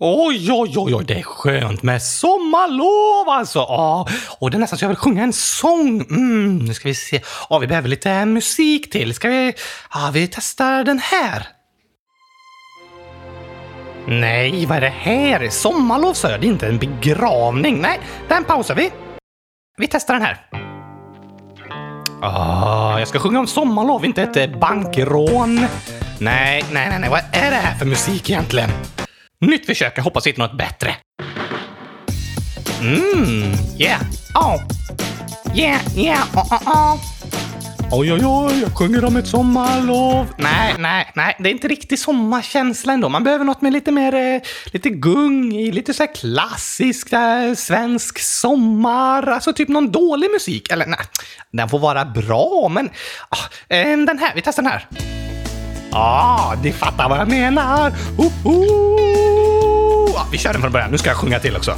Oj, oj, oj, oj, det är skönt med sommarlov alltså. Ja, och det är nästan så jag vill sjunga en sång. Mm, nu ska vi se. Ja, vi behöver lite musik till. Ska vi... Ja, vi testar den här. Nej, vad är det här? Sommarlov sa jag, det är inte en begravning. Nej, den pausar vi. Vi testar den här. Ah, jag ska sjunga om sommarlov, inte ett eh, bankrån. Nej, nej, nej, nej, vad är det här för musik egentligen? Nytt försök, jag hoppas hitta något bättre. Mm, yeah, oh. Yeah, yeah, oh, oh, oh. Oj, oj, oj, jag sjunger om ett sommarlov. Nej, nej, nej, det är inte riktigt sommarkänsla ändå. Man behöver något med lite mer, eh, lite gung i, lite så här klassisk eh, svensk sommar. Alltså typ någon dålig musik. Eller nej, den får vara bra, men ah, eh, den här, vi testar den här. Ja, ah, ni fattar vad jag menar. Oh, oh. Ah, vi kör den från början. Nu ska jag sjunga till också.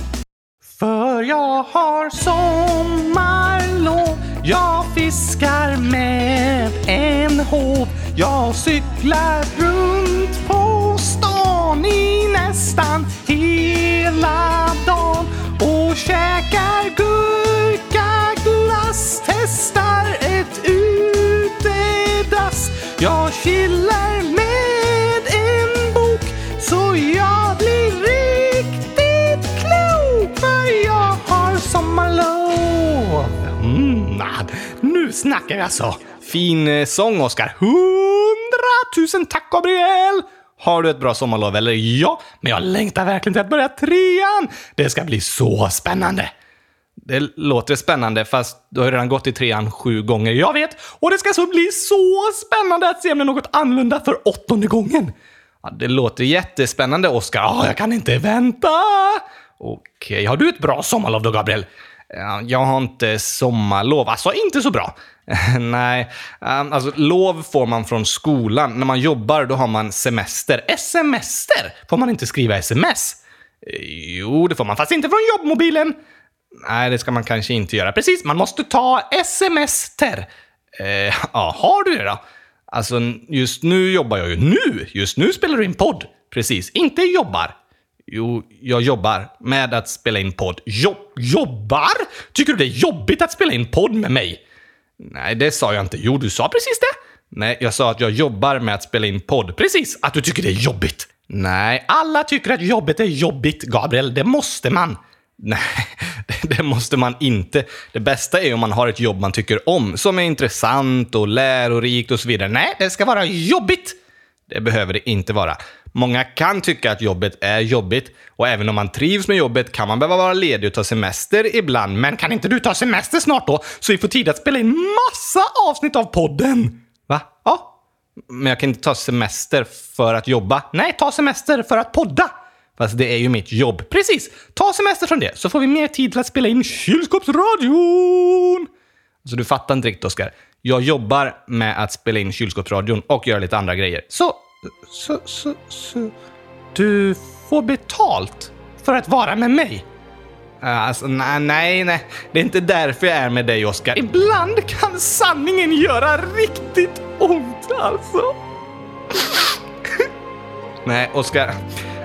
För jag har sommarlov Jag fiskar med en håv Jag cyklar runt på stan i nästan hela dagen och käkar guld. Jag chillar med en bok så jag blir riktigt klok för jag har sommarlov. Mm, ah, nu snackar vi alltså. Fin eh, sång, Oskar. Hundratusen tack, Gabriel! Har du ett bra sommarlov eller? Ja, men jag längtar verkligen till att börja trean. Det ska bli så spännande. Det låter spännande, fast du har ju redan gått i trean sju gånger, jag vet. Och det ska så bli så spännande att se om det är något annorlunda för åttonde gången. Ja, det låter jättespännande, Oskar. Oh, jag kan inte vänta! Okej, har du ett bra sommarlov då, Gabriel? Jag har inte sommarlov. Alltså, inte så bra. Nej, ehm, alltså lov får man från skolan. När man jobbar, då har man semester. Semester? Får man inte skriva sms? Eh, jo, det får man, fast inte från jobbmobilen. Nej, det ska man kanske inte göra. Precis, man måste ta semester. Eh, ja, har du det då? Alltså, just nu jobbar jag ju. Nu! Just nu spelar du in podd. Precis, inte jobbar. Jo, jag jobbar med att spela in podd. Jo jobbar? Tycker du det är jobbigt att spela in podd med mig? Nej, det sa jag inte. Jo, du sa precis det. Nej, jag sa att jag jobbar med att spela in podd. Precis, att du tycker det är jobbigt. Nej, alla tycker att jobbet är jobbigt, Gabriel. Det måste man. Nej, det- måste man inte. Det bästa är om man har ett jobb man tycker om, som är intressant och lärorikt och så vidare. Nej, det ska vara jobbigt. Det behöver det inte vara. Många kan tycka att jobbet är jobbigt och även om man trivs med jobbet kan man behöva vara ledig och ta semester ibland. Men kan inte du ta semester snart då? Så vi får tid att spela in massa avsnitt av podden. Va? Ja. Men jag kan inte ta semester för att jobba. Nej, ta semester för att podda. Fast det är ju mitt jobb. Precis! Ta semester från det, så får vi mer tid till att spela in kylskåpsradion! Så du fattar inte riktigt, Oskar. Jag jobbar med att spela in kylskåpsradion och göra lite andra grejer. Så, så, så, så... Du får betalt för att vara med mig? Eh, alltså, nej, nej, nej. Det är inte därför jag är med dig, Oskar. Ibland kan sanningen göra riktigt ont, alltså. Nej, Oskar.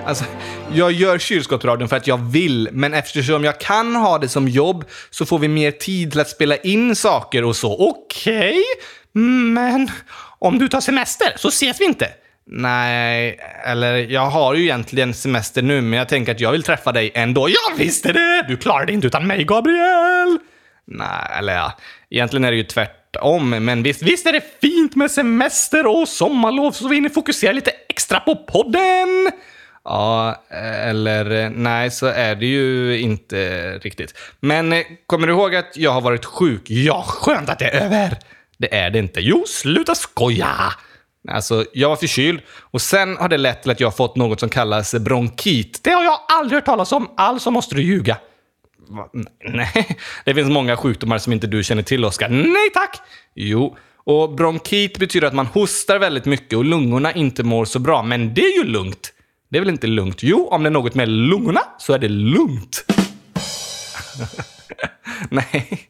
Alltså, jag gör kylskåpsradion för att jag vill, men eftersom jag kan ha det som jobb så får vi mer tid till att spela in saker och så. Okej, men om du tar semester så ses vi inte. Nej, eller jag har ju egentligen semester nu, men jag tänker att jag vill träffa dig ändå. Jag visste det! Du klarar det inte utan mig, Gabriel! Nej, eller ja, egentligen är det ju tvärtom. Men visst, visst är det fint med semester och sommarlov så vi hinner fokusera lite extra på podden? Ja, eh, eller eh, nej, så är det ju inte riktigt. Men eh, kommer du ihåg att jag har varit sjuk? Ja, skönt att det är över! Det är det inte. Jo, sluta skoja! Alltså, jag var förkyld och sen har det lett till att jag har fått något som kallas bronkit. Det har jag aldrig hört talas om, alltså måste du ljuga. Va? Nej, det finns många sjukdomar som inte du känner till, Oskar. Nej tack! Jo, och bronkit betyder att man hostar väldigt mycket och lungorna inte mår så bra, men det är ju lugnt. Det är väl inte lugnt? Jo, om det är något med lungorna så är det lugnt. Nej.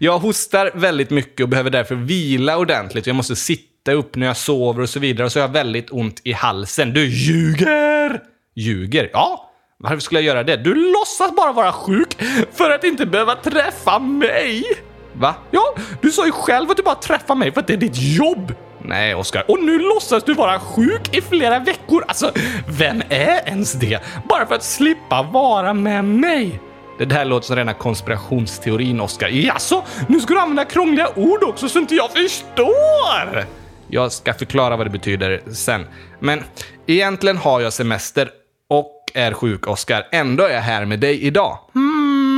Jag hostar väldigt mycket och behöver därför vila ordentligt. Jag måste sitta upp när jag sover och så vidare. Och så har jag väldigt ont i halsen. Du ljuger! Ljuger? Ja. Varför skulle jag göra det? Du låtsas bara vara sjuk för att inte behöva träffa mig. Va? Ja, du sa ju själv att du bara träffar mig för att det är ditt jobb. Nej, Oskar. Och nu låtsas du vara sjuk i flera veckor. Alltså, vem är ens det? Bara för att slippa vara med mig. Det där låter som rena konspirationsteorin, Oskar. Jaså, nu ska du använda krångliga ord också så inte jag förstår! Jag ska förklara vad det betyder sen. Men egentligen har jag semester och är sjuk, Oskar. Ändå är jag här med dig idag. Hmm.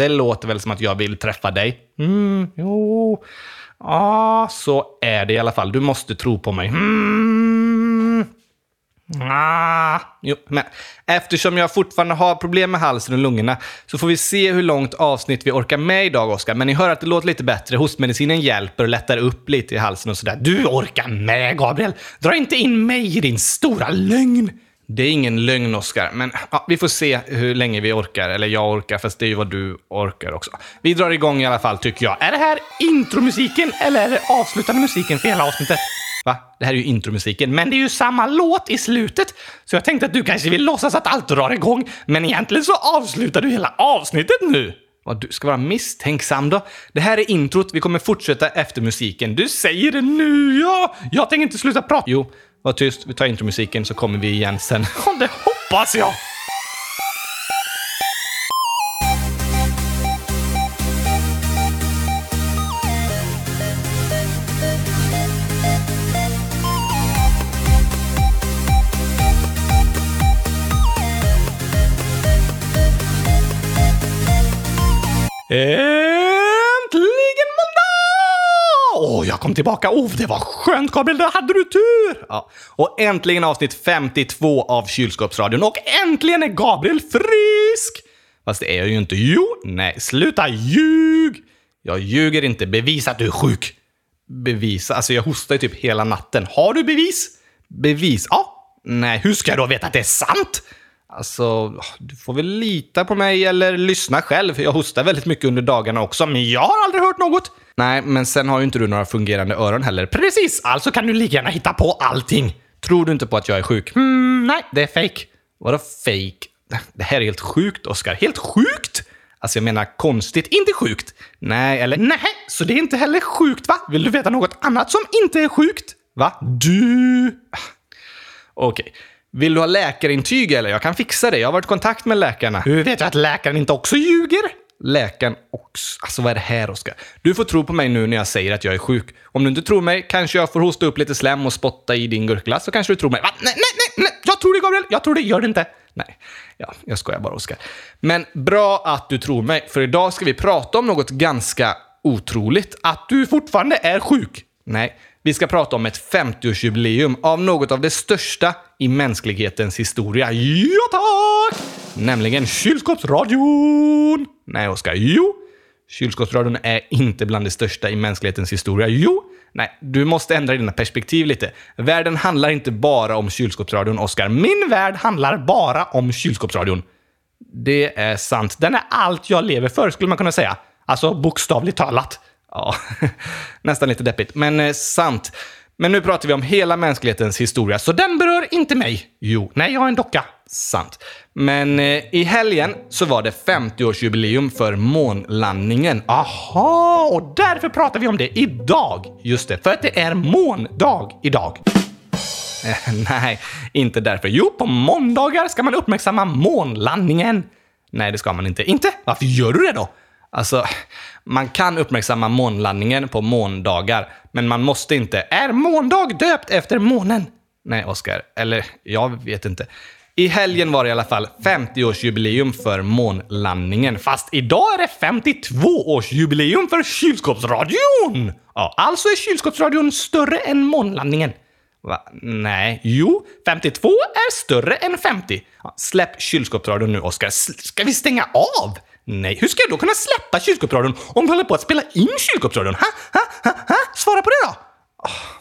Det låter väl som att jag vill träffa dig? Mm, jo. Ja, så är det i alla fall. Du måste tro på mig. Mm. Ah, jo, men eftersom jag fortfarande har problem med halsen och lungorna så får vi se hur långt avsnitt vi orkar med idag, Oskar. Men ni hör att det låter lite bättre. Hostmedicinen hjälper och lättar upp lite i halsen och sådär. Du orkar med, Gabriel! Dra inte in mig i din stora lögn! Det är ingen lögn, Oskar, men ja, vi får se hur länge vi orkar. Eller jag orkar, fast det är ju vad du orkar också. Vi drar igång i alla fall, tycker jag. Är det här intromusiken eller är det avslutande musiken för hela avsnittet? Va? Det här är ju intromusiken, men det är ju samma låt i slutet. Så jag tänkte att du kanske vill låtsas att allt drar igång, men egentligen så avslutar du hela avsnittet nu. Vad du ska vara misstänksam då. Det här är introt, vi kommer fortsätta efter musiken. Du säger det nu, ja! Jag tänker inte sluta prata. Jo, var tyst, vi tar intromusiken så kommer vi igen sen. Det hoppas jag! Eh. Jag kom tillbaka. Oh, det var skönt Gabriel, där hade du tur! Ja. Och äntligen avsnitt 52 av Kylskåpsradion och äntligen är Gabriel frisk! Fast det är jag ju inte. Jo, nej, sluta ljug! Jag ljuger inte. Bevisa att du är sjuk. Bevisa? Alltså, jag hostar ju typ hela natten. Har du bevis? Bevis? Ja. Nej, hur ska jag då veta att det är sant? Alltså, du får väl lita på mig eller lyssna själv. Jag hostar väldigt mycket under dagarna också, men jag har aldrig hört något. Nej, men sen har ju inte du några fungerande öron heller. Precis, alltså kan du lika gärna hitta på allting. Tror du inte på att jag är sjuk? Mm, nej, det är fake. Vadå fake? Det här är helt sjukt, Oskar. Helt sjukt? Alltså jag menar konstigt, inte sjukt. Nej, eller nej, så det är inte heller sjukt va? Vill du veta något annat som inte är sjukt? Va? Du... Okej. Okay. Vill du ha läkarintyg eller? Jag kan fixa det. Jag har varit i kontakt med läkarna. Hur vet du att läkaren inte också ljuger? Läkaren också. Alltså vad är det här, Oskar? Du får tro på mig nu när jag säger att jag är sjuk. Om du inte tror mig kanske jag får hosta upp lite slem och spotta i din gurkglass så kanske du tror mig. Va? Nej, nej, nej, nej! Jag tror det, Gabriel! Jag tror det. Gör det inte. Nej, ja, jag skojar bara, Oskar. Men bra att du tror mig, för idag ska vi prata om något ganska otroligt. Att du fortfarande är sjuk. Nej, vi ska prata om ett 50-årsjubileum av något av det största i mänsklighetens historia. Ja, tack! Nämligen kylskåpsradion! Nej, Oskar. Jo. Kylskåpsradion är inte bland det största i mänsklighetens historia. Jo. Nej, du måste ändra dina perspektiv lite. Världen handlar inte bara om kylskåpsradion, Oskar. Min värld handlar bara om kylskåpsradion. Det är sant. Den är allt jag lever för, skulle man kunna säga. Alltså bokstavligt talat. Ja, nästan lite deppigt, men eh, sant. Men nu pratar vi om hela mänsklighetens historia, så den berör inte mig. Jo, nej, jag har en docka. Sant. Men eh, i helgen så var det 50-årsjubileum för månlandningen. Aha, och därför pratar vi om det idag. Just det, för att det är måndag idag. Eh, nej, inte därför. Jo, på måndagar ska man uppmärksamma månlandningen. Nej, det ska man inte. Inte? Varför gör du det då? Alltså, man kan uppmärksamma månlandningen på måndagar, men man måste inte. Är måndag döpt efter månen? Nej, Oskar. Eller, jag vet inte. I helgen var det i alla fall 50-årsjubileum för månlandningen. Fast idag är det 52-årsjubileum för kylskåpsradion! Ja, alltså är kylskåpsradion större än månlandningen. Va? Nej. Jo, 52 är större än 50. Ja, släpp kylskåpsradion nu, Oskar. Ska vi stänga av? Nej, hur ska jag då kunna släppa kylskåpsradion om vi håller på att spela in kylskåpsradion? Ha, ha, ha, ha? Svara på det då! Oh,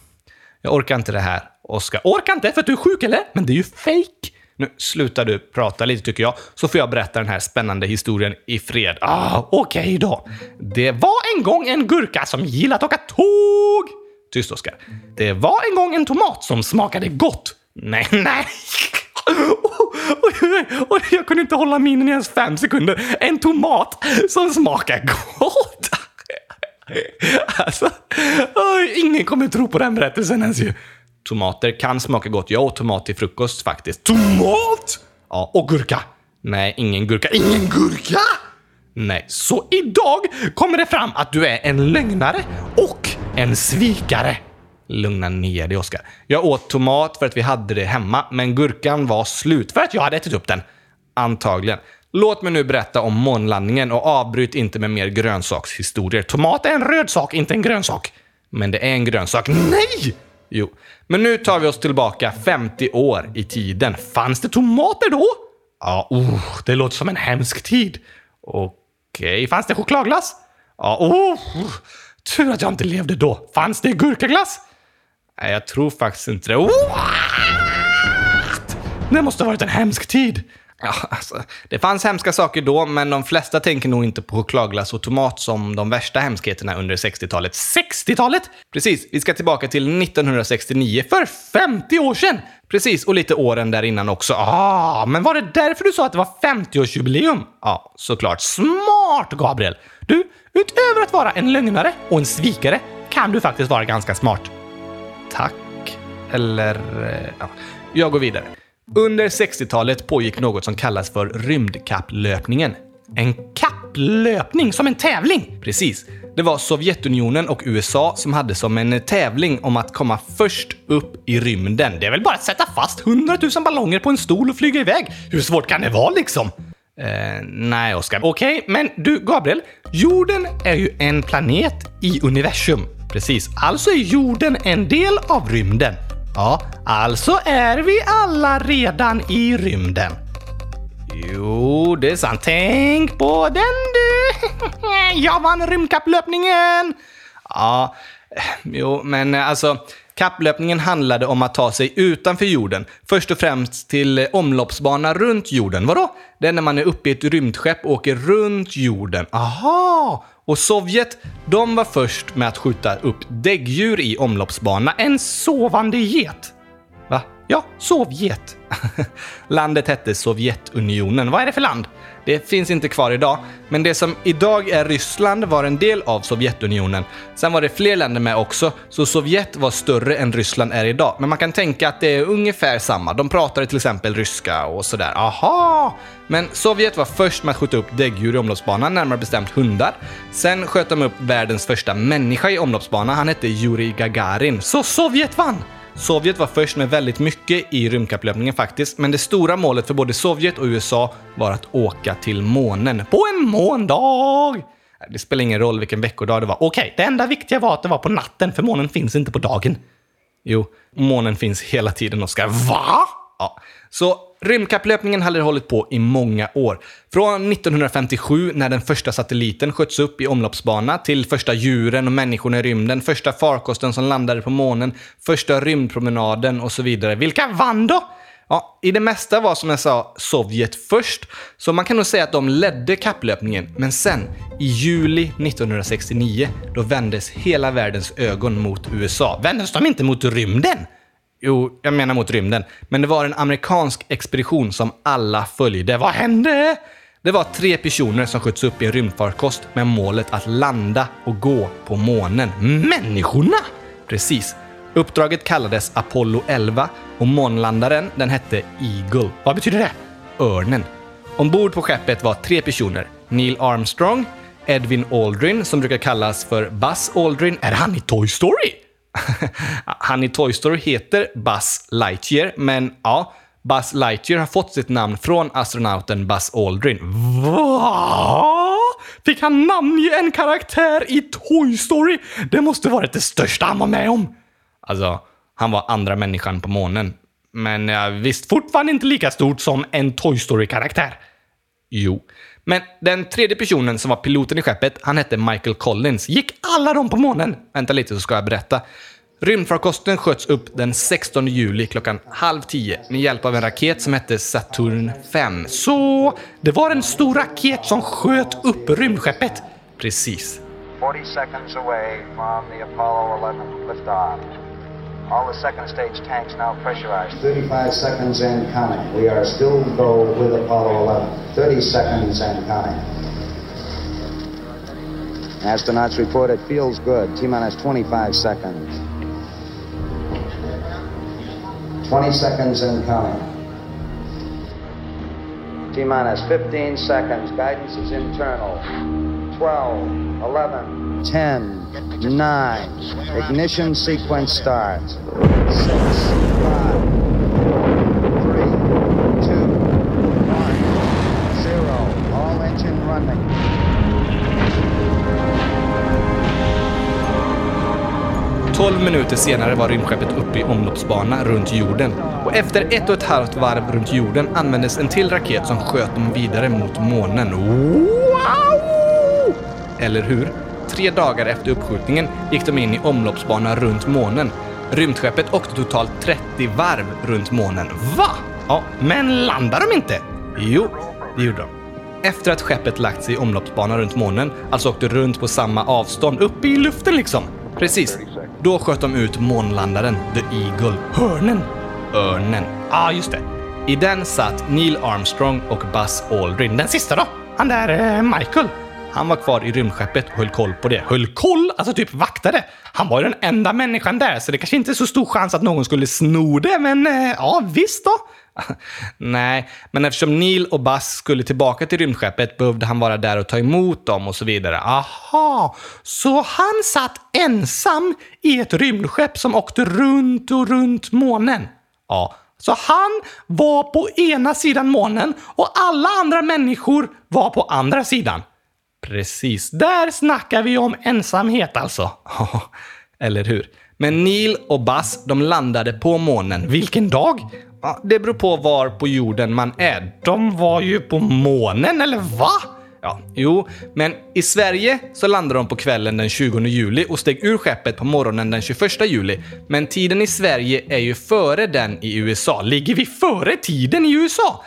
jag orkar inte det här, Oskar. Orkar inte för att du är sjuk, eller? Men det är ju fake. Nu slutar du prata lite tycker jag, så får jag berätta den här spännande historien i fred. Ah, Okej okay då. Det var en gång en gurka som gillade att åka tåg. Tyst Oskar. Det var en gång en tomat som smakade gott. Nej, nej. och jag kunde inte hålla minen i ens fem sekunder. En tomat som smakar gott. Alltså, ingen kommer tro på den berättelsen ens ju. Tomater kan smaka gott. Jag åt tomat till frukost faktiskt. Tomat? Ja, och gurka. Nej, ingen gurka. Ingen gurka? Nej, så idag kommer det fram att du är en lögnare och en svikare. Lugna ner dig, Oskar. Jag åt tomat för att vi hade det hemma, men gurkan var slut för att jag hade ätit upp den. Antagligen. Låt mig nu berätta om månlandningen och avbryt inte med mer grönsakshistorier. Tomat är en röd sak, inte en grönsak. Men det är en grönsak. Nej! Jo, men nu tar vi oss tillbaka 50 år i tiden. Fanns det tomater då? Ja, oh, det låter som en hemsk tid. Okej, okay. fanns det chokladglass? Ja, oh, tur att jag inte levde då. Fanns det gurkaglass? Nej, jag tror faktiskt inte det. What? Det måste ha varit en hemsk tid. Ja, alltså, det fanns hemska saker då, men de flesta tänker nog inte på chokladglass och tomat som de värsta hemskheterna under 60-talet. 60-talet? Precis, vi ska tillbaka till 1969, för 50 år sedan! Precis, och lite åren där innan också. Ah, men var det därför du sa att det var 50-årsjubileum? Ja, såklart. Smart, Gabriel! Du, utöver att vara en lögnare och en svikare kan du faktiskt vara ganska smart. Tack. Eller... Eh, ja. Jag går vidare. Under 60-talet pågick något som kallas för rymdkapplöpningen. En kapplöpning, som en tävling! Precis. Det var Sovjetunionen och USA som hade som en tävling om att komma först upp i rymden. Det är väl bara att sätta fast 100 000 ballonger på en stol och flyga iväg. Hur svårt kan det vara liksom? Eh, nej, Oskar. Okej, okay, men du, Gabriel. Jorden är ju en planet i universum. Precis. Alltså är jorden en del av rymden. Ja, alltså är vi alla redan i rymden. Jo, det är sant. Tänk på den du! Jag vann rymdkapplöpningen! Ja, jo, men alltså Kapplöpningen handlade om att ta sig utanför jorden, först och främst till omloppsbana runt jorden. Vadå? Det är när man är uppe i ett rymdskepp och åker runt jorden. Aha! Och Sovjet, de var först med att skjuta upp däggdjur i omloppsbana. En sovande get. Va? Ja, Sovjet. Landet hette Sovjetunionen. Vad är det för land? Det finns inte kvar idag, men det som idag är Ryssland var en del av Sovjetunionen. Sen var det fler länder med också, så Sovjet var större än Ryssland är idag. Men man kan tänka att det är ungefär samma. De pratade till exempel ryska och sådär. Aha! Men Sovjet var först med att skjuta upp däggdjur i omloppsbanan, närmare bestämt hundar. Sen sköt de upp världens första människa i omloppsbanan. Han hette Yuri Gagarin. Så Sovjet vann! Sovjet var först med väldigt mycket i rymdkapplöpningen faktiskt, men det stora målet för både Sovjet och USA var att åka till månen på en måndag! Det spelar ingen roll vilken veckodag det var. Okej, det enda viktiga var att det var på natten, för månen finns inte på dagen. Jo, månen finns hela tiden, Oskar. Va? Ja. Så rymdkapplöpningen hade hållit på i många år. Från 1957 när den första satelliten sköts upp i omloppsbana till första djuren och människorna i rymden, första farkosten som landade på månen, första rymdpromenaden och så vidare. Vilka vann då? Ja, i det mesta var som jag sa Sovjet först, så man kan nog säga att de ledde kapplöpningen. Men sen, i juli 1969, då vändes hela världens ögon mot USA. Vändes de inte mot rymden? Jo, jag menar mot rymden. Men det var en amerikansk expedition som alla följde. Vad hände? Det var tre personer som sköts upp i en rymdfarkost med målet att landa och gå på månen. Människorna! Precis. Uppdraget kallades Apollo 11 och månlandaren den hette Eagle. Vad betyder det? Örnen. Ombord på skeppet var tre personer. Neil Armstrong, Edwin Aldrin, som brukar kallas för Buzz Aldrin. Är han i Toy Story? Han i Toy Story heter Buzz Lightyear, men ja, Buzz Lightyear har fått sitt namn från astronauten Buzz Aldrin. Va? Fick han namnge en karaktär i Toy Story? Det måste varit det största han var med om. Alltså, han var andra människan på månen. Men ja, visst fortfarande inte lika stort som en Toy Story-karaktär. Jo. Men den tredje personen som var piloten i skeppet, han hette Michael Collins. Gick alla de på månen? Vänta lite så ska jag berätta. Rymdfarkosten sköts upp den 16 juli klockan halv tio med hjälp av en raket som hette Saturn 5. Så det var en stor raket som sköt upp rymdskeppet? Precis. 40 seconds away from the Apollo 11 liftoff. All the second stage tanks now pressurized. 35 seconds and counting. We are still go with Apollo 11. 30 seconds and counting. Astronauts report it feels good. T minus 25 seconds. 20 seconds and counting. T minus 15 seconds. Guidance is internal. 12, 11, 10, 9. Ignition sequence start. 6, 5, 3, 2, 1, 0. All engine running. Tolv minuter senare var rymdskeppet uppe i omloppsbana runt jorden. Och efter ett och ett halvt varv runt jorden användes en till raket som sköt dem vidare mot månen. Eller hur? Tre dagar efter uppskjutningen gick de in i omloppsbana runt månen. Rymdskeppet åkte totalt 30 varv runt månen. Va? Ja, men landade de inte? Jo, det gjorde de. Efter att skeppet lagt sig i omloppsbana runt månen, alltså åkte runt på samma avstånd, uppe i luften liksom. Precis. Då sköt de ut månlandaren, The Eagle. Hörnen? Örnen. Ja, ah, just det. I den satt Neil Armstrong och Buzz Aldrin. Den sista då? Han där eh, Michael. Han var kvar i rymdskeppet och höll koll på det. Höll koll? Alltså typ vaktade. Han var ju den enda människan där, så det kanske inte är så stor chans att någon skulle sno det, men eh, ja, visst då. Nej, men eftersom Neil och Buzz skulle tillbaka till rymdskeppet behövde han vara där och ta emot dem och så vidare. Aha, så han satt ensam i ett rymdskepp som åkte runt och runt månen? Ja, så han var på ena sidan månen och alla andra människor var på andra sidan. Precis, där snackar vi om ensamhet alltså. Eller hur? Men Neil och Buzz, de landade på månen. Vilken dag? Ja, det beror på var på jorden man är. De var ju på månen, eller va? Ja, jo, men i Sverige så landade de på kvällen den 20 juli och steg ur skeppet på morgonen den 21 juli. Men tiden i Sverige är ju före den i USA. Ligger vi före tiden i USA?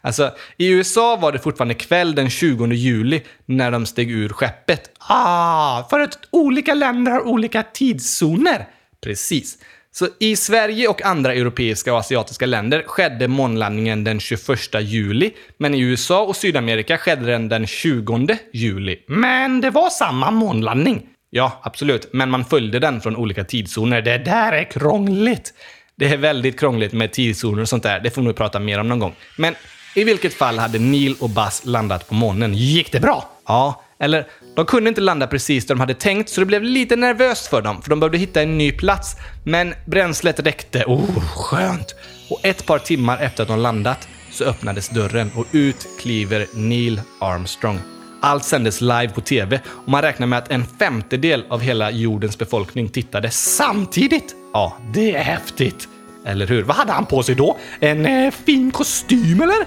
Alltså, i USA var det fortfarande kväll den 20 juli när de steg ur skeppet. Ah, för att olika länder har olika tidszoner. Precis. Så i Sverige och andra europeiska och asiatiska länder skedde månlandningen den 21 juli, men i USA och Sydamerika skedde den den 20 juli. Men det var samma månlandning. Ja, absolut, men man följde den från olika tidszoner. Det där är krångligt. Det är väldigt krångligt med tidszoner och sånt där. Det får vi nog prata mer om någon gång. Men i vilket fall hade Neil och Buzz landat på månen. Gick det bra? Ja, eller de kunde inte landa precis där de hade tänkt, så det blev lite nervöst för dem, för de behövde hitta en ny plats. Men bränslet räckte. Oh, skönt! Och ett par timmar efter att de landat så öppnades dörren och ut kliver Neil Armstrong. Allt sändes live på TV och man räknar med att en femtedel av hela jordens befolkning tittade samtidigt. Ja, det är häftigt. Eller hur? Vad hade han på sig då? En eh, fin kostym eller?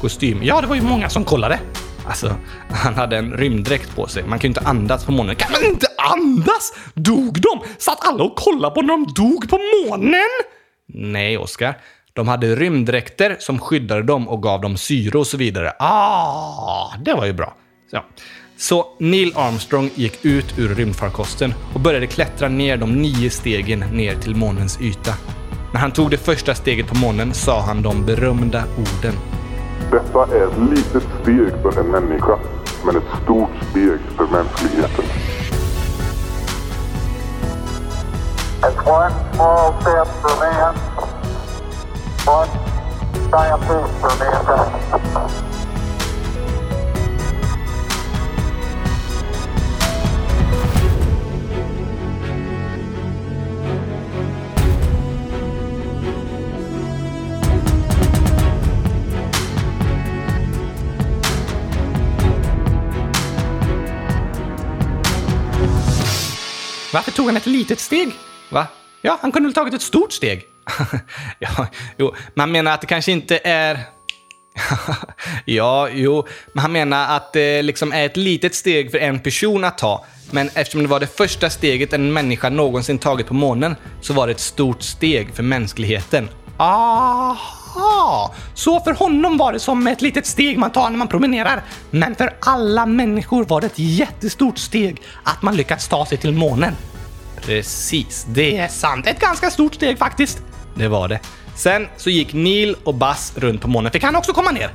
Kostym? Ja, det var ju många som kollade. Alltså, han hade en rymddräkt på sig. Man kan ju inte andas på månen. Kan man inte andas? Dog de? Satt alla och kollade på när de dog på månen? Nej, Oskar. De hade rymddräkter som skyddade dem och gav dem syre och så vidare. Ah, det var ju bra. Så. Så Neil Armstrong gick ut ur rymdfarkosten och började klättra ner de nio stegen ner till månens yta. När han tog det första steget på månen sa han de berömda orden. Detta är ett litet steg för en människa, men ett stort steg för mänskligheten. It's one small step for man, one giant leap for mankind. Varför tog han ett litet steg? Va? Ja, han kunde väl tagit ett stort steg? ja, jo, man menar att det kanske inte är... ja, jo, men han menar att det liksom är ett litet steg för en person att ta. Men eftersom det var det första steget en människa någonsin tagit på månen så var det ett stort steg för mänskligheten. Aha! Så för honom var det som ett litet steg man tar när man promenerar. Men för alla människor var det ett jättestort steg att man lyckats ta sig till månen. Precis, det är sant. Ett ganska stort steg faktiskt. Det var det. Sen så gick Neil och Buzz runt på månen. Fick han också komma ner?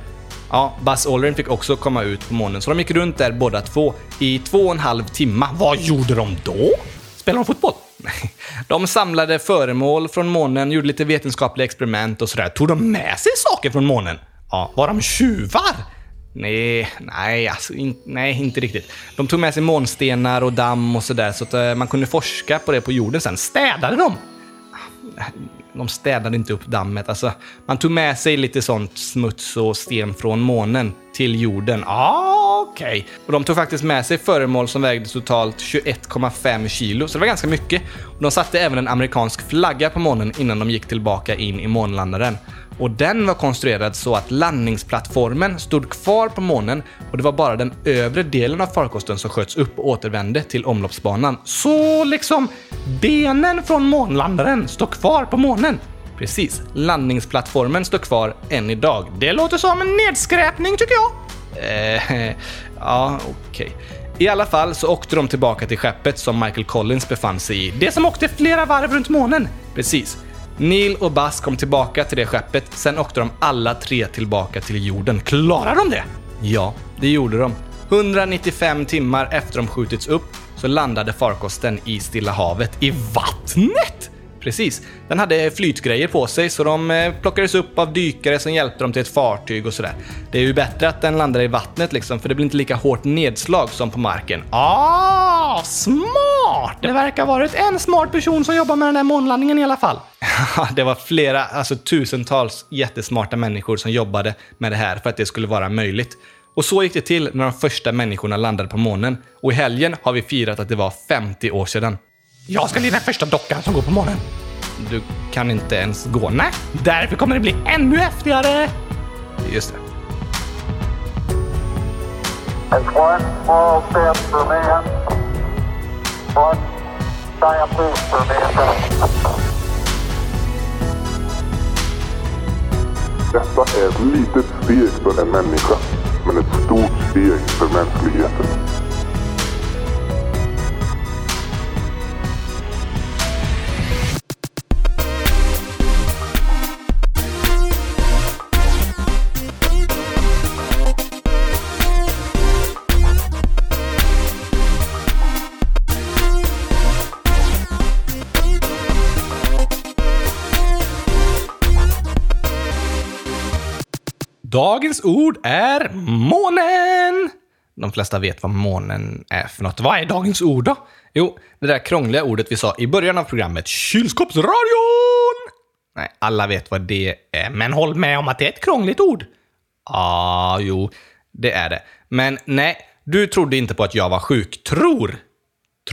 Ja, Buzz Aldrin fick också komma ut på månen, så de gick runt där båda två i två och en halv timme. Vad gjorde de då? Spelade de fotboll? De samlade föremål från månen, gjorde lite vetenskapliga experiment och sådär. Tog de med sig saker från månen? Ja, var de tjuvar? Nej, nej, alltså, in, nej, inte riktigt. De tog med sig månstenar och damm och sådär så att eh, man kunde forska på det på jorden sen. Städade de? De städade inte upp dammet. Alltså, man tog med sig lite sånt smuts och sten från månen till jorden. Ah, okej. Och de tog faktiskt med sig föremål som vägde totalt 21,5 kilo, så det var ganska mycket. Och de satte även en amerikansk flagga på månen innan de gick tillbaka in i månlandaren. Och den var konstruerad så att landningsplattformen stod kvar på månen och det var bara den övre delen av farkosten som sköts upp och återvände till omloppsbanan. Så liksom, benen från månlandaren står kvar på månen? Precis, landningsplattformen står kvar än idag. Det låter som en nedskräpning tycker jag. Eh, ja, okej. I alla fall så åkte de tillbaka till skeppet som Michael Collins befann sig i. Det som åkte flera varv runt månen. Precis. Neil och Buzz kom tillbaka till det skeppet, sen åkte de alla tre tillbaka till jorden. Klarade de det? Ja, det gjorde de. 195 timmar efter de skjutits upp så landade farkosten i Stilla havet. I vattnet? Precis. Den hade flytgrejer på sig så de eh, plockades upp av dykare som hjälpte dem till ett fartyg och sådär. Det är ju bättre att den landar i vattnet liksom för det blir inte lika hårt nedslag som på marken. Ah, smart! Det verkar ha varit en smart person som jobbar med den här månlandningen i alla fall. det var flera, alltså tusentals jättesmarta människor som jobbade med det här för att det skulle vara möjligt. Och så gick det till när de första människorna landade på månen. Och i helgen har vi firat att det var 50 år sedan. Jag ska bli den första dockan som går på månen. Du kan inte ens gå? Nej, därför kommer det bli ännu häftigare! Just det. It's one small step for man, one giant leap for mankind. Detta är ett litet steg för en människa, men ett stort steg för mänskligheten. Dagens ord är månen! De flesta vet vad månen är för något. Vad är dagens ord då? Jo, det där krångliga ordet vi sa i början av programmet, kylskåpsradion! Nej, alla vet vad det är, men håll med om att det är ett krångligt ord. Ja, jo, det är det. Men nej, du trodde inte på att jag var sjuk. Tror.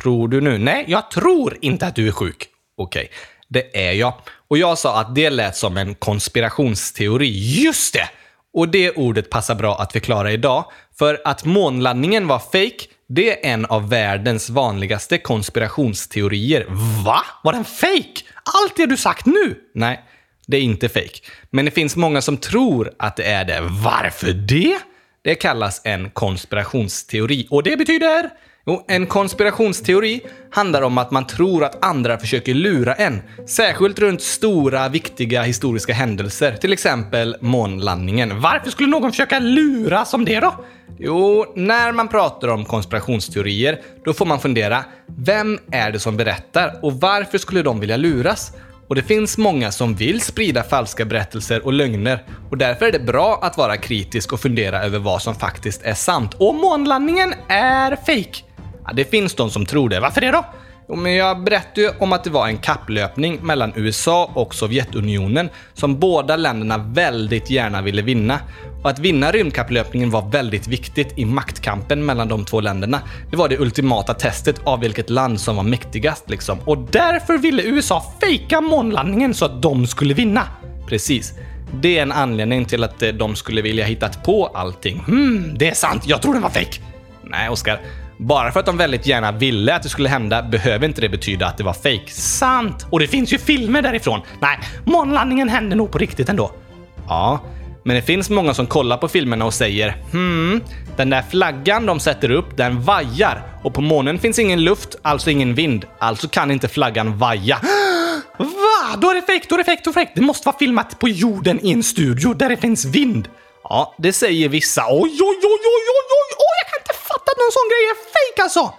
Tror du nu? Nej, jag tror inte att du är sjuk. Okej, det är jag. Och jag sa att det lät som en konspirationsteori. Just det! Och det ordet passar bra att förklara idag, för att månlandningen var fake, det är en av världens vanligaste konspirationsteorier. Va? Var den fake? Allt det du sagt nu? Nej, det är inte fake. Men det finns många som tror att det är det. Varför det? Det kallas en konspirationsteori. Och det betyder? Jo, en konspirationsteori handlar om att man tror att andra försöker lura en. Särskilt runt stora, viktiga historiska händelser. Till exempel månlandningen. Varför skulle någon försöka lura som det då? Jo, när man pratar om konspirationsteorier, då får man fundera. Vem är det som berättar och varför skulle de vilja luras? Och det finns många som vill sprida falska berättelser och lögner och därför är det bra att vara kritisk och fundera över vad som faktiskt är sant. Och månlandningen är fake. Ja, det finns de som tror det. Varför det då? Jo, men jag berättade ju om att det var en kapplöpning mellan USA och Sovjetunionen som båda länderna väldigt gärna ville vinna. Och att vinna rymdkapplöpningen var väldigt viktigt i maktkampen mellan de två länderna. Det var det ultimata testet av vilket land som var mäktigast liksom. Och därför ville USA fejka månlandningen så att de skulle vinna. Precis. Det är en anledning till att eh, de skulle vilja hitta på allting. Hmm, det är sant. Jag tror den var fejk! Nej, Oskar. Bara för att de väldigt gärna ville att det skulle hända behöver inte det betyda att det var fake. Sant! Och det finns ju filmer därifrån. Nej, månlandningen hände nog på riktigt ändå. Ja, Men det finns många som kollar på filmerna och säger hmm, den där flaggan de sätter upp, den vajar. Och på månen finns ingen luft, alltså ingen vind. Alltså kan inte flaggan vaja. Va? Då är det fake, då är det fake, då är det fake. Det måste vara filmat på jorden i en studio där det finns vind. Ja, det säger vissa. Oj, Oj, oj, oj, oj, oj, oj, oj, jag kan inte fatta att någon sån grej är fejk alltså!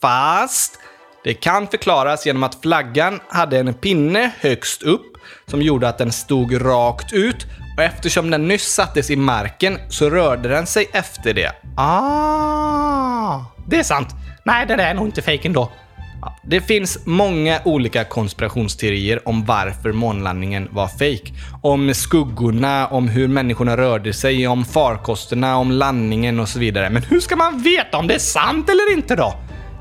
Fast det kan förklaras genom att flaggan hade en pinne högst upp som gjorde att den stod rakt ut och eftersom den nyss sattes i marken så rörde den sig efter det. Ah, det är sant. Nej, det där är nog inte fejk ändå. Ja, Det finns många olika konspirationsteorier om varför månlandningen var fake. Om skuggorna, om hur människorna rörde sig, om farkosterna, om landningen och så vidare. Men Hur ska man veta om det är sant eller inte då?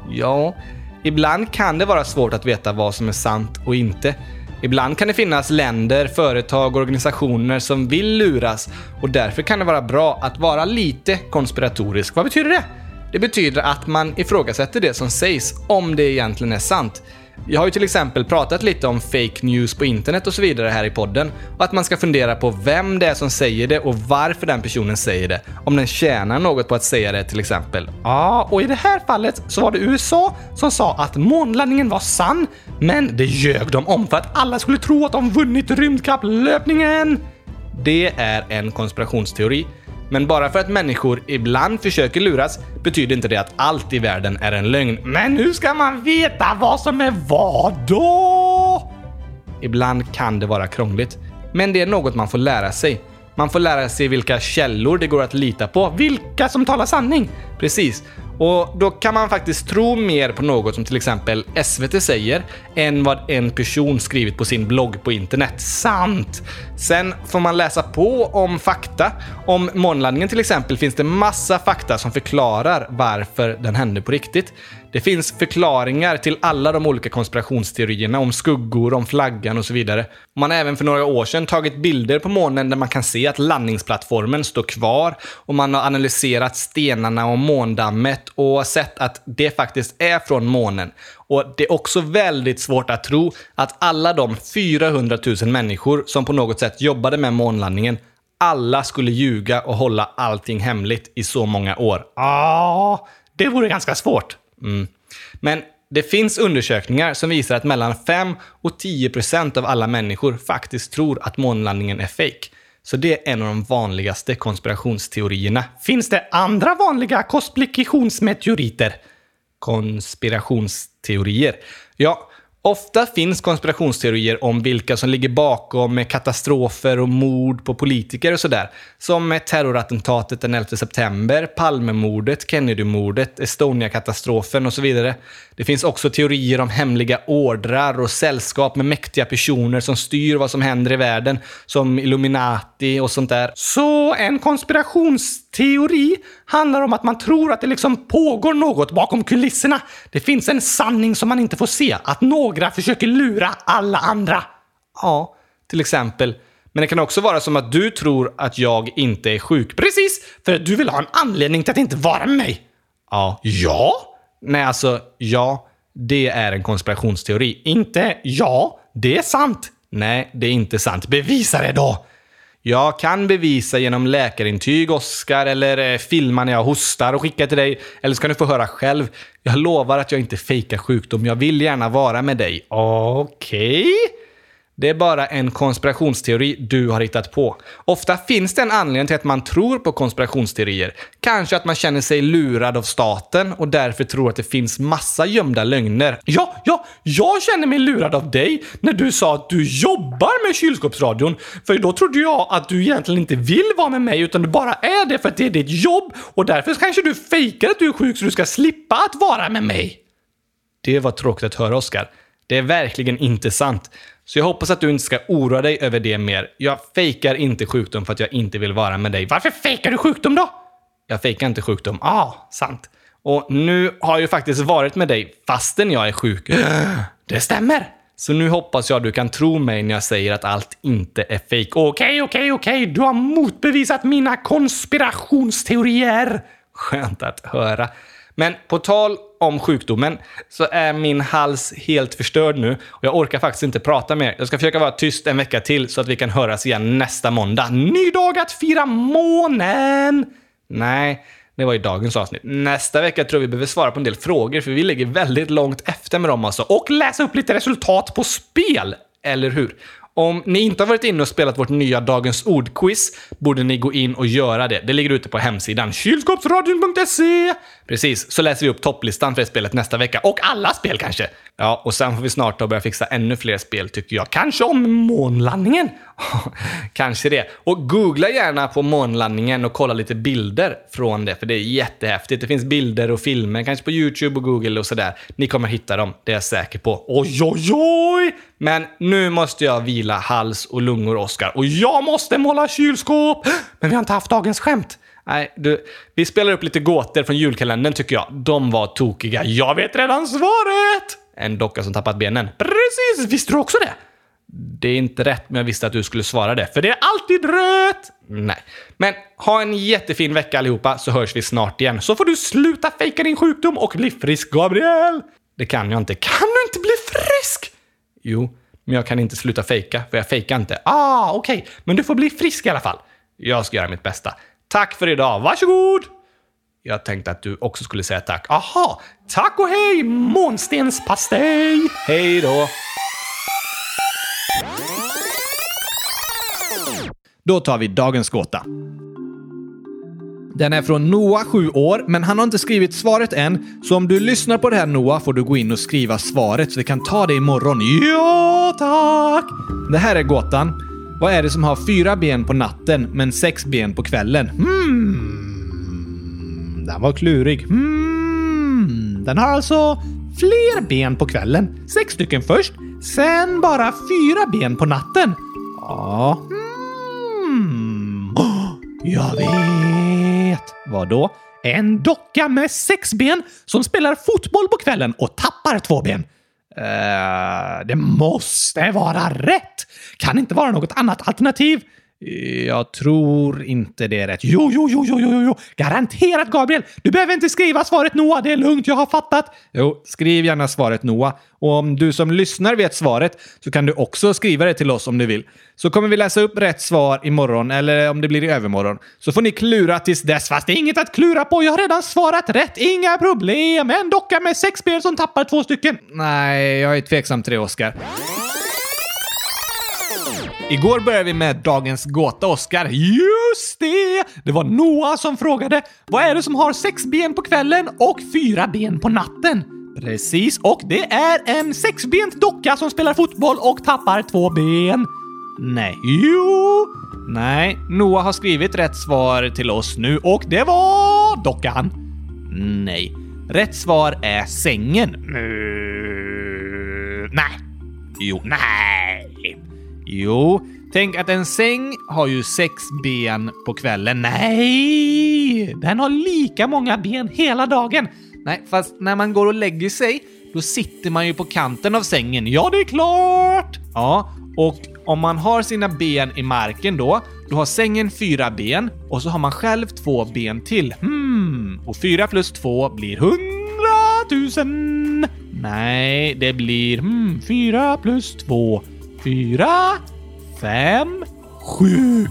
Ja, ibland kan det vara svårt att veta vad som är sant och inte. Ibland kan det finnas länder, företag och organisationer som vill luras och därför kan det vara bra att vara lite konspiratorisk. Vad betyder det? Det betyder att man ifrågasätter det som sägs, om det egentligen är sant. Jag har ju till exempel pratat lite om fake news på internet och så vidare här i podden och att man ska fundera på vem det är som säger det och varför den personen säger det. Om den tjänar något på att säga det till exempel. Ja, och i det här fallet så var det USA som sa att månlandningen var sann, men det ljög de om för att alla skulle tro att de vunnit rymdkapplöpningen. Det är en konspirationsteori. Men bara för att människor ibland försöker luras betyder inte det att allt i världen är en lögn. Men hur ska man veta vad som är vad då? Ibland kan det vara krångligt. Men det är något man får lära sig. Man får lära sig vilka källor det går att lita på. Vilka som talar sanning? Precis. Och då kan man faktiskt tro mer på något som till exempel SVT säger än vad en person skrivit på sin blogg på internet. Sant! Sen får man läsa på om fakta. Om månlandningen till exempel finns det massa fakta som förklarar varför den hände på riktigt. Det finns förklaringar till alla de olika konspirationsteorierna om skuggor, om flaggan och så vidare. Man har även för några år sedan tagit bilder på månen där man kan se att landningsplattformen står kvar och man har analyserat stenarna och måndammet och sett att det faktiskt är från månen. Och det är också väldigt svårt att tro att alla de 400 000 människor som på något sätt jobbade med månlandningen alla skulle ljuga och hålla allting hemligt i så många år. Ja, det vore ganska svårt. Mm. Men det finns undersökningar som visar att mellan 5 och 10 procent av alla människor faktiskt tror att månlandningen är fake. Så det är en av de vanligaste konspirationsteorierna. Finns det andra vanliga konspirationsmeteoriter? Konspirationsteorier. Ja, ofta finns konspirationsteorier om vilka som ligger bakom katastrofer och mord på politiker och sådär. Som terrorattentatet den 11 september, Palmemordet, Kennedymordet, Estonia-katastrofen och så vidare. Det finns också teorier om hemliga ordrar och sällskap med mäktiga personer som styr vad som händer i världen, som Illuminati och sånt där. Så en Teori handlar om att man tror att det liksom pågår något bakom kulisserna. Det finns en sanning som man inte får se, att några försöker lura alla andra. Ja, till exempel. Men det kan också vara som att du tror att jag inte är sjuk. Precis, för att du vill ha en anledning till att inte vara med mig. Ja. Ja? Nej, alltså, ja. Det är en konspirationsteori. Inte ja, det är sant. Nej, det är inte sant. Bevisa det då! Jag kan bevisa genom läkarintyg, Oskar, eller eh, filma när jag hostar och skicka till dig. Eller så kan du få höra själv. Jag lovar att jag inte fejkar sjukdom. Jag vill gärna vara med dig. Okej? Det är bara en konspirationsteori du har hittat på. Ofta finns det en anledning till att man tror på konspirationsteorier. Kanske att man känner sig lurad av staten och därför tror att det finns massa gömda lögner. Ja, ja, jag känner mig lurad av dig när du sa att du jobbar med kylskåpsradion. För då trodde jag att du egentligen inte vill vara med mig utan du bara är det för att det är ditt jobb och därför kanske du fejkar att du är sjuk så du ska slippa att vara med mig. Det var tråkigt att höra, Oskar. Det är verkligen inte sant. Så jag hoppas att du inte ska oroa dig över det mer. Jag fejkar inte sjukdom för att jag inte vill vara med dig. Varför fejkar du sjukdom då? Jag fejkar inte sjukdom. Ah, sant. Och nu har jag ju faktiskt varit med dig fastän jag är sjuk. Det stämmer. Så nu hoppas jag du kan tro mig när jag säger att allt inte är fejk. Okej, okej, okej. Du har motbevisat mina konspirationsteorier. Skönt att höra. Men på tal om sjukdomen så är min hals helt förstörd nu och jag orkar faktiskt inte prata mer. Jag ska försöka vara tyst en vecka till så att vi kan höras igen nästa måndag. Ny dag att fira månen! Nej, det var ju dagens avsnitt. Nästa vecka tror jag vi behöver svara på en del frågor för vi ligger väldigt långt efter med dem alltså. Och läsa upp lite resultat på spel, eller hur? Om ni inte har varit inne och spelat vårt nya Dagens Ord-quiz borde ni gå in och göra det. Det ligger ute på hemsidan kylskåpsradion.se. Precis, så läser vi upp topplistan för det spelet nästa vecka. Och alla spel kanske. Ja, och sen får vi snart då börja fixa ännu fler spel tycker jag. Kanske om månlandningen? kanske det. Och googla gärna på månlandningen och kolla lite bilder från det, för det är jättehäftigt. Det finns bilder och filmer, kanske på YouTube och Google och sådär. Ni kommer hitta dem, det är jag säker på. Oj, oj, oj! Men nu måste jag vila hals och lungor, Oskar. Och jag måste måla kylskåp! Men vi har inte haft dagens skämt. Nej, du, vi spelar upp lite gåtor från julkalendern tycker jag. De var tokiga. Jag vet redan svaret! En docka som tappat benen. Precis! Visste du också det? Det är inte rätt, men jag visste att du skulle svara det. För det är alltid rätt! Nej. Men ha en jättefin vecka allihopa, så hörs vi snart igen. Så får du sluta fejka din sjukdom och bli frisk, Gabriel! Det kan jag inte. Kan du inte bli frisk? Jo, men jag kan inte sluta fejka, för jag fejkar inte. Ah, okej. Okay. Men du får bli frisk i alla fall. Jag ska göra mitt bästa. Tack för idag. Varsågod! Jag tänkte att du också skulle säga tack. Aha! Tack och hej, månstenspastej! Hej då! Då tar vi dagens gåta. Den är från Noah, 7 år, men han har inte skrivit svaret än. Så om du lyssnar på det här Noah får du gå in och skriva svaret så vi kan ta det imorgon. Ja, tack! Det här är gåtan. Vad är det som har fyra ben på natten men sex ben på kvällen? Hmm. Den var klurig. Hmm. Den har alltså fler ben på kvällen. Sex stycken först, sen bara fyra ben på natten. Ja. Hmm. Oh, jag vet! Vadå? En docka med sex ben som spelar fotboll på kvällen och tappar två ben. Uh, det måste vara rätt! Kan inte vara något annat alternativ. Eh, jag tror inte det är rätt. Jo, jo, jo, jo, jo, jo. Garanterat, Gabriel! Du behöver inte skriva svaret Noah, det är lugnt, jag har fattat. Jo, skriv gärna svaret Noah. Och om du som lyssnar vet svaret så kan du också skriva det till oss om du vill. Så kommer vi läsa upp rätt svar imorgon, eller om det blir i övermorgon. Så får ni klura tills dess, fast det är inget att klura på. Jag har redan svarat rätt, inga problem. En docka med sex ben som tappar två stycken. Nej, jag är tveksam till det, Oskar. Igår började vi med dagens gåta, Oskar. Just det! Det var Noah som frågade vad är det som har sex ben på kvällen och fyra ben på natten? Precis, och det är en sexbent docka som spelar fotboll och tappar två ben. Nej, jo. Nej, Noah har skrivit rätt svar till oss nu och det var dockan. Nej, rätt svar är sängen. Mm, nej. Jo, nej. Jo, tänk att en säng har ju sex ben på kvällen. Nej! Den har lika många ben hela dagen. Nej, fast när man går och lägger sig, då sitter man ju på kanten av sängen. Ja, det är klart! Ja, och om man har sina ben i marken då, då har sängen fyra ben och så har man själv två ben till. Hmm, och fyra plus två blir hundratusen. Nej, det blir hmm, fyra plus två fyra, fem, sju,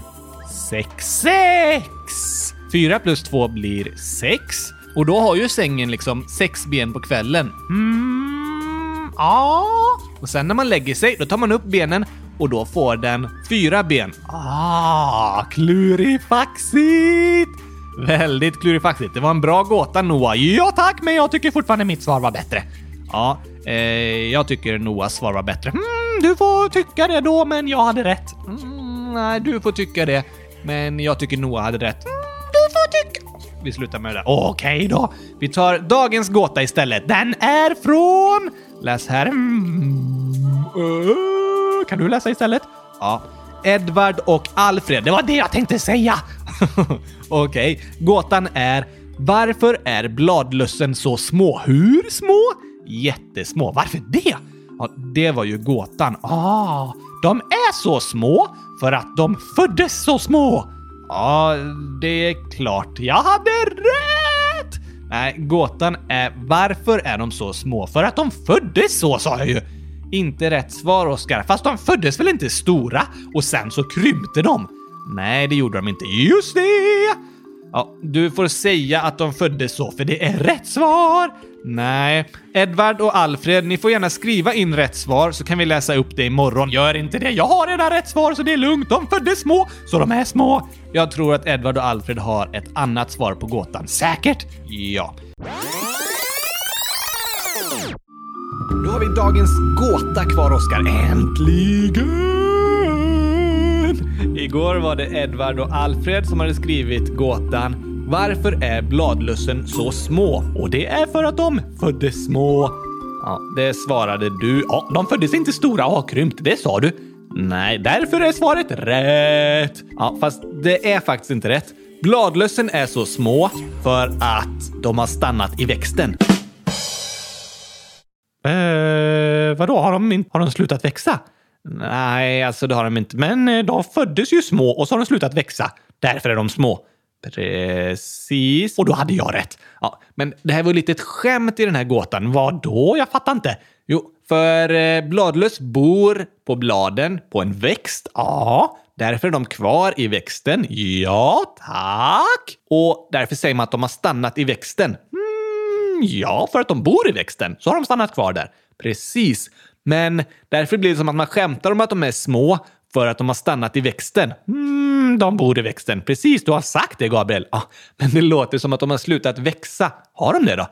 sex, sex! Fyra plus två blir sex. Och då har ju sängen liksom sex ben på kvällen. Mm, ja. Och sen när man lägger sig, då tar man upp benen och då får den fyra ben. Ah, klurifaxigt! Väldigt klurifaxigt. Det var en bra gåta Noah. Ja tack, men jag tycker fortfarande mitt svar var bättre. Ja, eh, jag tycker Noahs svar var bättre. Mm, du får tycka det då, men jag hade rätt. Mm, nej, du får tycka det, men jag tycker Noah hade rätt. Mm, du får tycka... Vi slutar med det där. Okej okay då. Vi tar dagens gåta istället. Den är från... Läs här. Mm, uh, kan du läsa istället? Ja. Edvard och Alfred. Det var det jag tänkte säga! Okej, okay. gåtan är varför är bladlössen så små? Hur små? Jättesmå. Varför det? Ja, det var ju gåtan. Ah, de är så små för att de föddes så små. Ja, det är klart. Jag hade rätt! Nej, gåtan är varför är de så små? För att de föddes så, sa jag ju! Inte rätt svar, Oskar. Fast de föddes väl inte stora och sen så krympte de? Nej, det gjorde de inte. Just det! Ja, du får säga att de föddes så, för det är rätt svar! Nej. Edvard och Alfred, ni får gärna skriva in rätt svar så kan vi läsa upp det imorgon. Gör inte det, jag har redan rätt svar så det är lugnt. De föddes små, så de är små. Jag tror att Edvard och Alfred har ett annat svar på gåtan. Säkert? Ja. Då har vi dagens gåta kvar, Oskar. Äntligen! Igår var det Edvard och Alfred som hade skrivit gåtan varför är bladlössen så små? Och det är för att de föddes små. Ja, det svarade du. Ja, de föddes inte stora och har krympt, det sa du. Nej, därför är svaret rätt. Ja, fast det är faktiskt inte rätt. Bladlössen är så små för att de har stannat i växten. Eh, vadå, har de, inte, har de slutat växa? Nej, alltså det har de inte. Men eh, de föddes ju små och så har de slutat växa. Därför är de små. Precis. Och då hade jag rätt. Ja, men det här var ju lite ett skämt i den här gåtan. Vad då? Jag fattar inte. Jo, för eh, bladlöss bor på bladen på en växt. Ja, därför är de kvar i växten. Ja, tack. Och därför säger man att de har stannat i växten. Mm, ja, för att de bor i växten så har de stannat kvar där. Precis. Men därför blir det som att man skämtar om att de är små för att de har stannat i växten. Mm, de bor i växten. Precis, du har sagt det, Gabriel. Ja, men det låter som att de har slutat växa. Har de det då?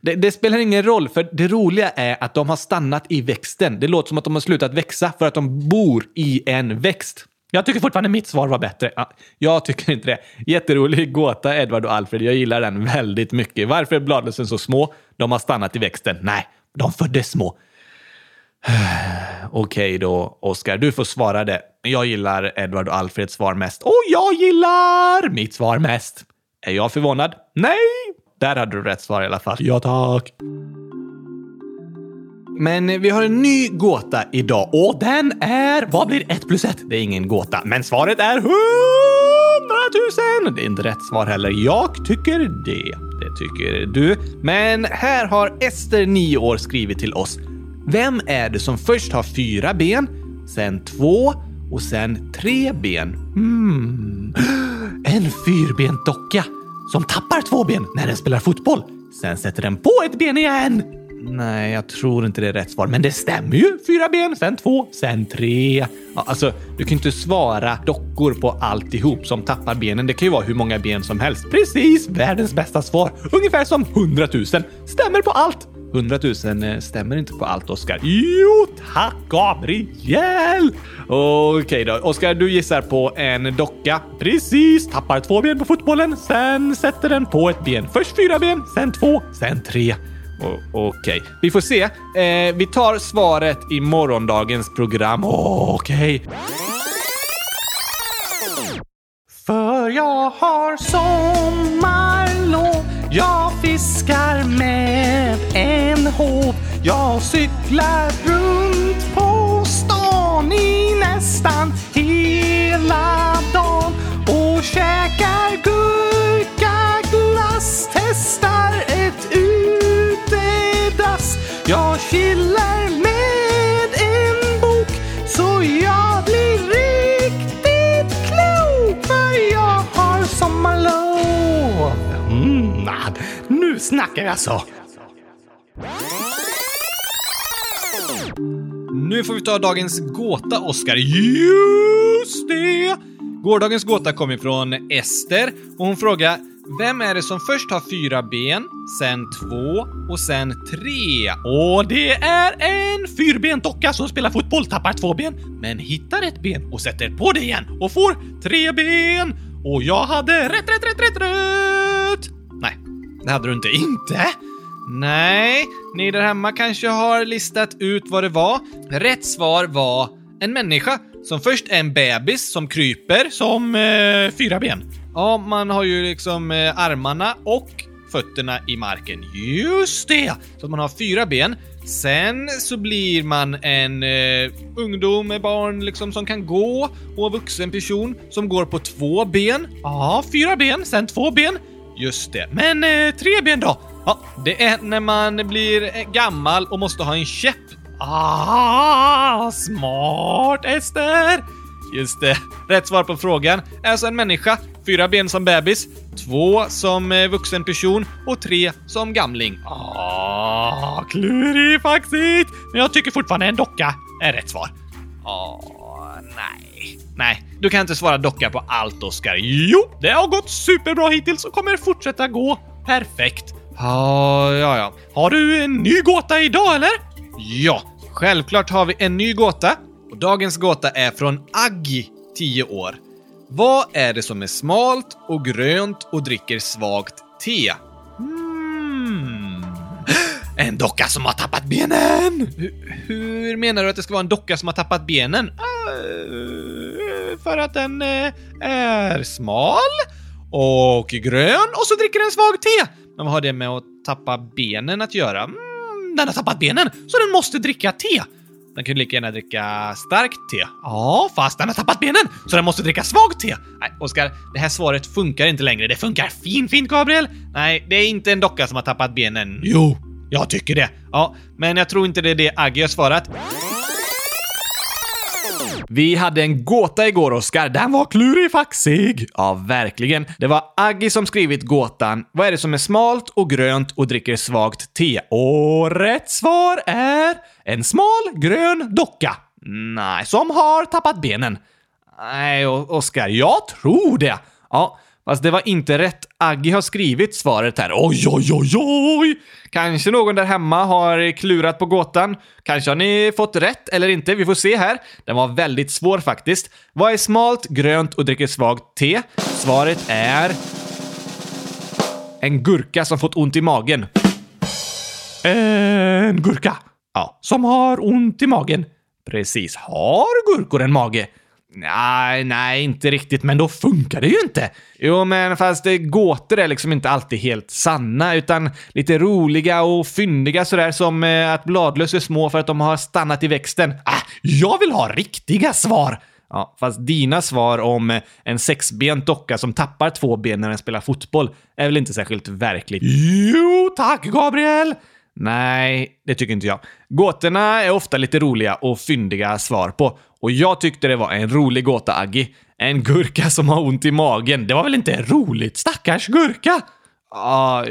Det, det spelar ingen roll, för det roliga är att de har stannat i växten. Det låter som att de har slutat växa för att de bor i en växt. Jag tycker fortfarande mitt svar var bättre. Ja, jag tycker inte det. Jätterolig gåta, Edvard och Alfred. Jag gillar den väldigt mycket. Varför är bladlössen så små? De har stannat i växten. Nej, de föddes små. Okej då, Oskar. Du får svara det. Jag gillar Edvard och Alfreds svar mest. Och jag gillar mitt svar mest. Är jag förvånad? Nej! Där hade du rätt svar i alla fall. Ja, tack. Men vi har en ny gåta idag och den är... Vad blir ett plus ett? Det är ingen gåta, men svaret är hundratusen! Det är inte rätt svar heller. Jag tycker det. Det tycker du. Men här har Ester, 9 år, skrivit till oss. Vem är det som först har fyra ben, sen två och sen tre ben? Hmm. En fyrbent docka som tappar två ben när den spelar fotboll. Sen sätter den på ett ben igen. Nej, jag tror inte det är rätt svar, men det stämmer ju. Fyra ben, sen två, sen tre. Ja, alltså, du kan ju inte svara dockor på alltihop som tappar benen. Det kan ju vara hur många ben som helst. Precis, världens bästa svar. Ungefär som hundratusen. Stämmer på allt. 100 000 eh, stämmer inte på allt, Oskar. Jo, tack Gabriel! Okej då. Oskar, du gissar på en docka. Precis. Tappar två ben på fotbollen, sen sätter den på ett ben. Först fyra ben, sen två, sen tre. Okej, Okej, vi får se. Eh, vi tar svaret i morgondagens program. Okej. För jag har sommarlov jag fiskar med en håv. Jag cyklar runt på stan i nästan hela dagen och käkar gurkaglass Testa snackar jag så. Alltså. Nu får vi ta dagens gåta, Oskar. Just det! Gårdagens gåta kom ifrån Ester och hon frågar vem är det som först har fyra ben, sen två och sen tre? Och det är en fyrbent docka som spelar fotboll, tappar två ben, men hittar ett ben och sätter på det igen och får tre ben. Och jag hade rätt, rätt, rätt, rätt, rätt. Det hade du inte. Inte? Nej, ni där hemma kanske har listat ut vad det var. Rätt svar var en människa som först är en bebis som kryper. Som eh, fyra ben. Ja, man har ju liksom eh, armarna och fötterna i marken. Just det! Så man har fyra ben. Sen så blir man en eh, ungdom, med barn liksom som kan gå och en vuxen person som går på två ben. Ja, fyra ben, sen två ben. Just det. Men eh, tre ben då? Ja, det är när man blir gammal och måste ha en käpp. Ah, smart Ester! Just det. Rätt svar på frågan är alltså en människa, fyra ben som bebis, två som eh, vuxen person och tre som gamling. Ah, klurifaxigt! Men jag tycker fortfarande en docka är rätt svar. Ah, nej. Nej, du kan inte svara docka på allt, Oskar. Jo, det har gått superbra hittills och kommer fortsätta gå perfekt. Ja, ja, ja. Har du en ny gåta idag eller? Ja, självklart har vi en ny gåta. Och dagens gåta är från Aggi, 10 år. Vad är det som är smalt och grönt och dricker svagt te? Hmm. En docka som har tappat benen! Hur, hur menar du att det ska vara en docka som har tappat benen? Uh för att den eh, är smal och grön och så dricker den svag te. Men vad har det med att tappa benen att göra? Mm, Den har tappat benen, så den måste dricka te. den ju lika gärna dricka starkt te. Ja, fast den har tappat benen, så den måste dricka svag te. Nej, Oskar, det här svaret funkar inte längre. Det funkar fin, fint, Gabriel. Nej, det är inte en docka som har tappat benen. Jo, jag tycker det. Ja, men jag tror inte det är det Aggi har svarat. Vi hade en gåta igår, Oskar. Den var klurifaxig. Ja, verkligen. Det var Aggi som skrivit gåtan. Vad är det som är smalt och grönt och dricker svagt te? Och rätt svar är en smal grön docka. Nej, som har tappat benen. Nej, Oskar, jag tror det. Ja, fast det var inte rätt. Aggi har skrivit svaret här. Oj, oj, oj, oj! Kanske någon där hemma har klurat på gåtan. Kanske har ni fått rätt eller inte. Vi får se här. Den var väldigt svår faktiskt. Vad är smalt, grönt och dricker svagt te? Svaret är... En gurka som fått ont i magen. En gurka. Ja, Som har ont i magen. precis. Har gurkor en mage? Nej, nej, inte riktigt, men då funkar det ju inte. Jo, men fast eh, gåtor är liksom inte alltid helt sanna, utan lite roliga och fyndiga sådär som eh, att bladlöss är små för att de har stannat i växten. Ah, jag vill ha riktiga svar. Ja, fast dina svar om eh, en sexbent docka som tappar två ben när den spelar fotboll är väl inte särskilt verkligt? Jo, tack Gabriel. Nej, det tycker inte jag. Gåtorna är ofta lite roliga och fyndiga svar på. Och jag tyckte det var en rolig gåta, Aggi. En gurka som har ont i magen. Det var väl inte roligt? Stackars gurka. Ja,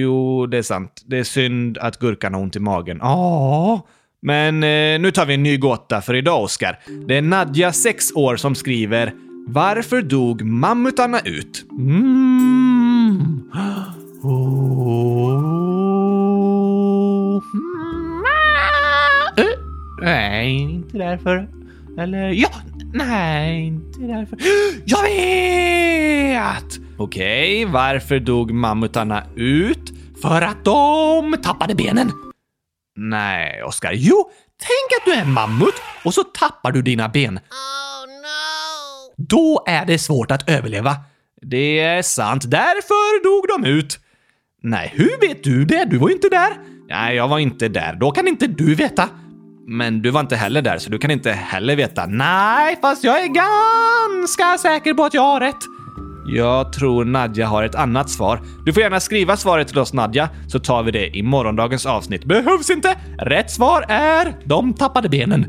jo, det är sant. Det är synd att gurkan har ont i magen. Ja, Men eh, nu tar vi en ny gåta för idag, Oskar. Det är Nadja, 6 år, som skriver “Varför dog mammutarna ut?” Mm. Oh. Eh, Nej, inte därför. Eller ja, nej, inte därför. Jag vet! Okej, varför dog mammutarna ut? För att de tappade benen. Nej, Oskar. Jo, tänk att du är en mammut och så tappar du dina ben. Då är det svårt att överleva. Det är sant. Därför dog de ut. Nej, hur vet du det? Du var ju inte där. Nej, jag var inte där. Då kan inte du veta. Men du var inte heller där, så du kan inte heller veta. Nej, fast jag är ganska säker på att jag har rätt. Jag tror Nadja har ett annat svar. Du får gärna skriva svaret till oss Nadja, så tar vi det i morgondagens avsnitt. Behövs inte. Rätt svar är de tappade benen.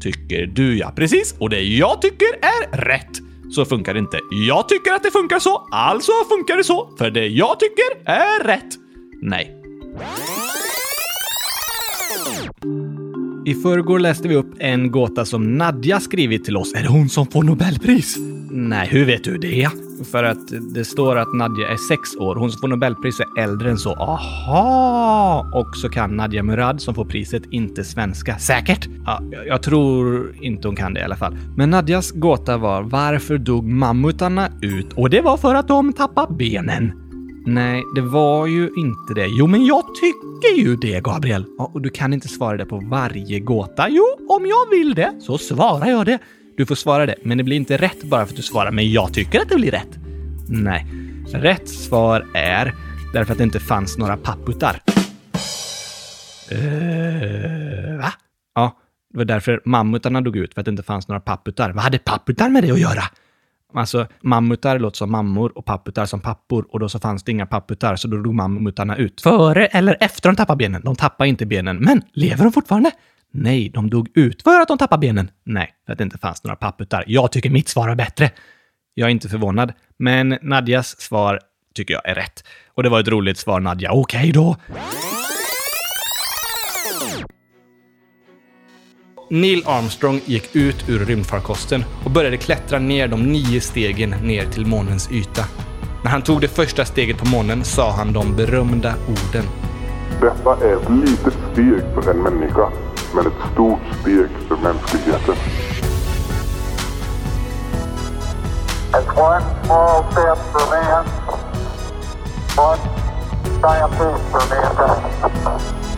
Tycker du ja, precis. Och det jag tycker är rätt. Så funkar det inte. Jag tycker att det funkar så, alltså funkar det så. För det jag tycker är rätt. Nej. I förrgår läste vi upp en gåta som Nadja skrivit till oss. Är det hon som får Nobelpris? Nej, hur vet du det? För att det står att Nadja är sex år. Hon som får Nobelpris är äldre än så. Aha! Och så kan Nadja Murad som får priset inte svenska. Säkert. Ja, jag- tror inte hon kan det i alla fall. Men Nadjas gåta var varför dog mammutarna ut? Och det var för att de tappade benen. Nej, det var ju inte det. Jo, men jag tycker ju det, Gabriel. Ja, och du kan inte svara det på varje gåta. Jo, om jag vill det så svarar jag det. Du får svara det, men det blir inte rätt bara för att du svarar. Men jag tycker att det blir rätt. Nej. Rätt svar är därför att det inte fanns några papputar. Uh, va? Ja, det var därför mammutarna dog ut, för att det inte fanns några papputar. Vad hade papputar med det att göra? Alltså, mammutar låter som mammor och papputar som pappor. Och då så fanns det inga papputar, så då dog mammutarna ut. Före eller efter de tappade benen? De tappade inte benen. Men lever de fortfarande? Nej, de dog ut. För att de tappade benen? Nej, för att det inte fanns några papputar. Jag tycker mitt svar är bättre. Jag är inte förvånad, men Nadjas svar tycker jag är rätt. Och det var ett roligt svar, Nadja. Okej då. Neil Armstrong gick ut ur rymdfarkosten och började klättra ner de nio stegen ner till månens yta. När han tog det första steget på månen sa han de berömda orden. Detta är ett litet steg för en människa, men ett stort steg för mänskligheten. It's one small step for man, one giant leap for mankind.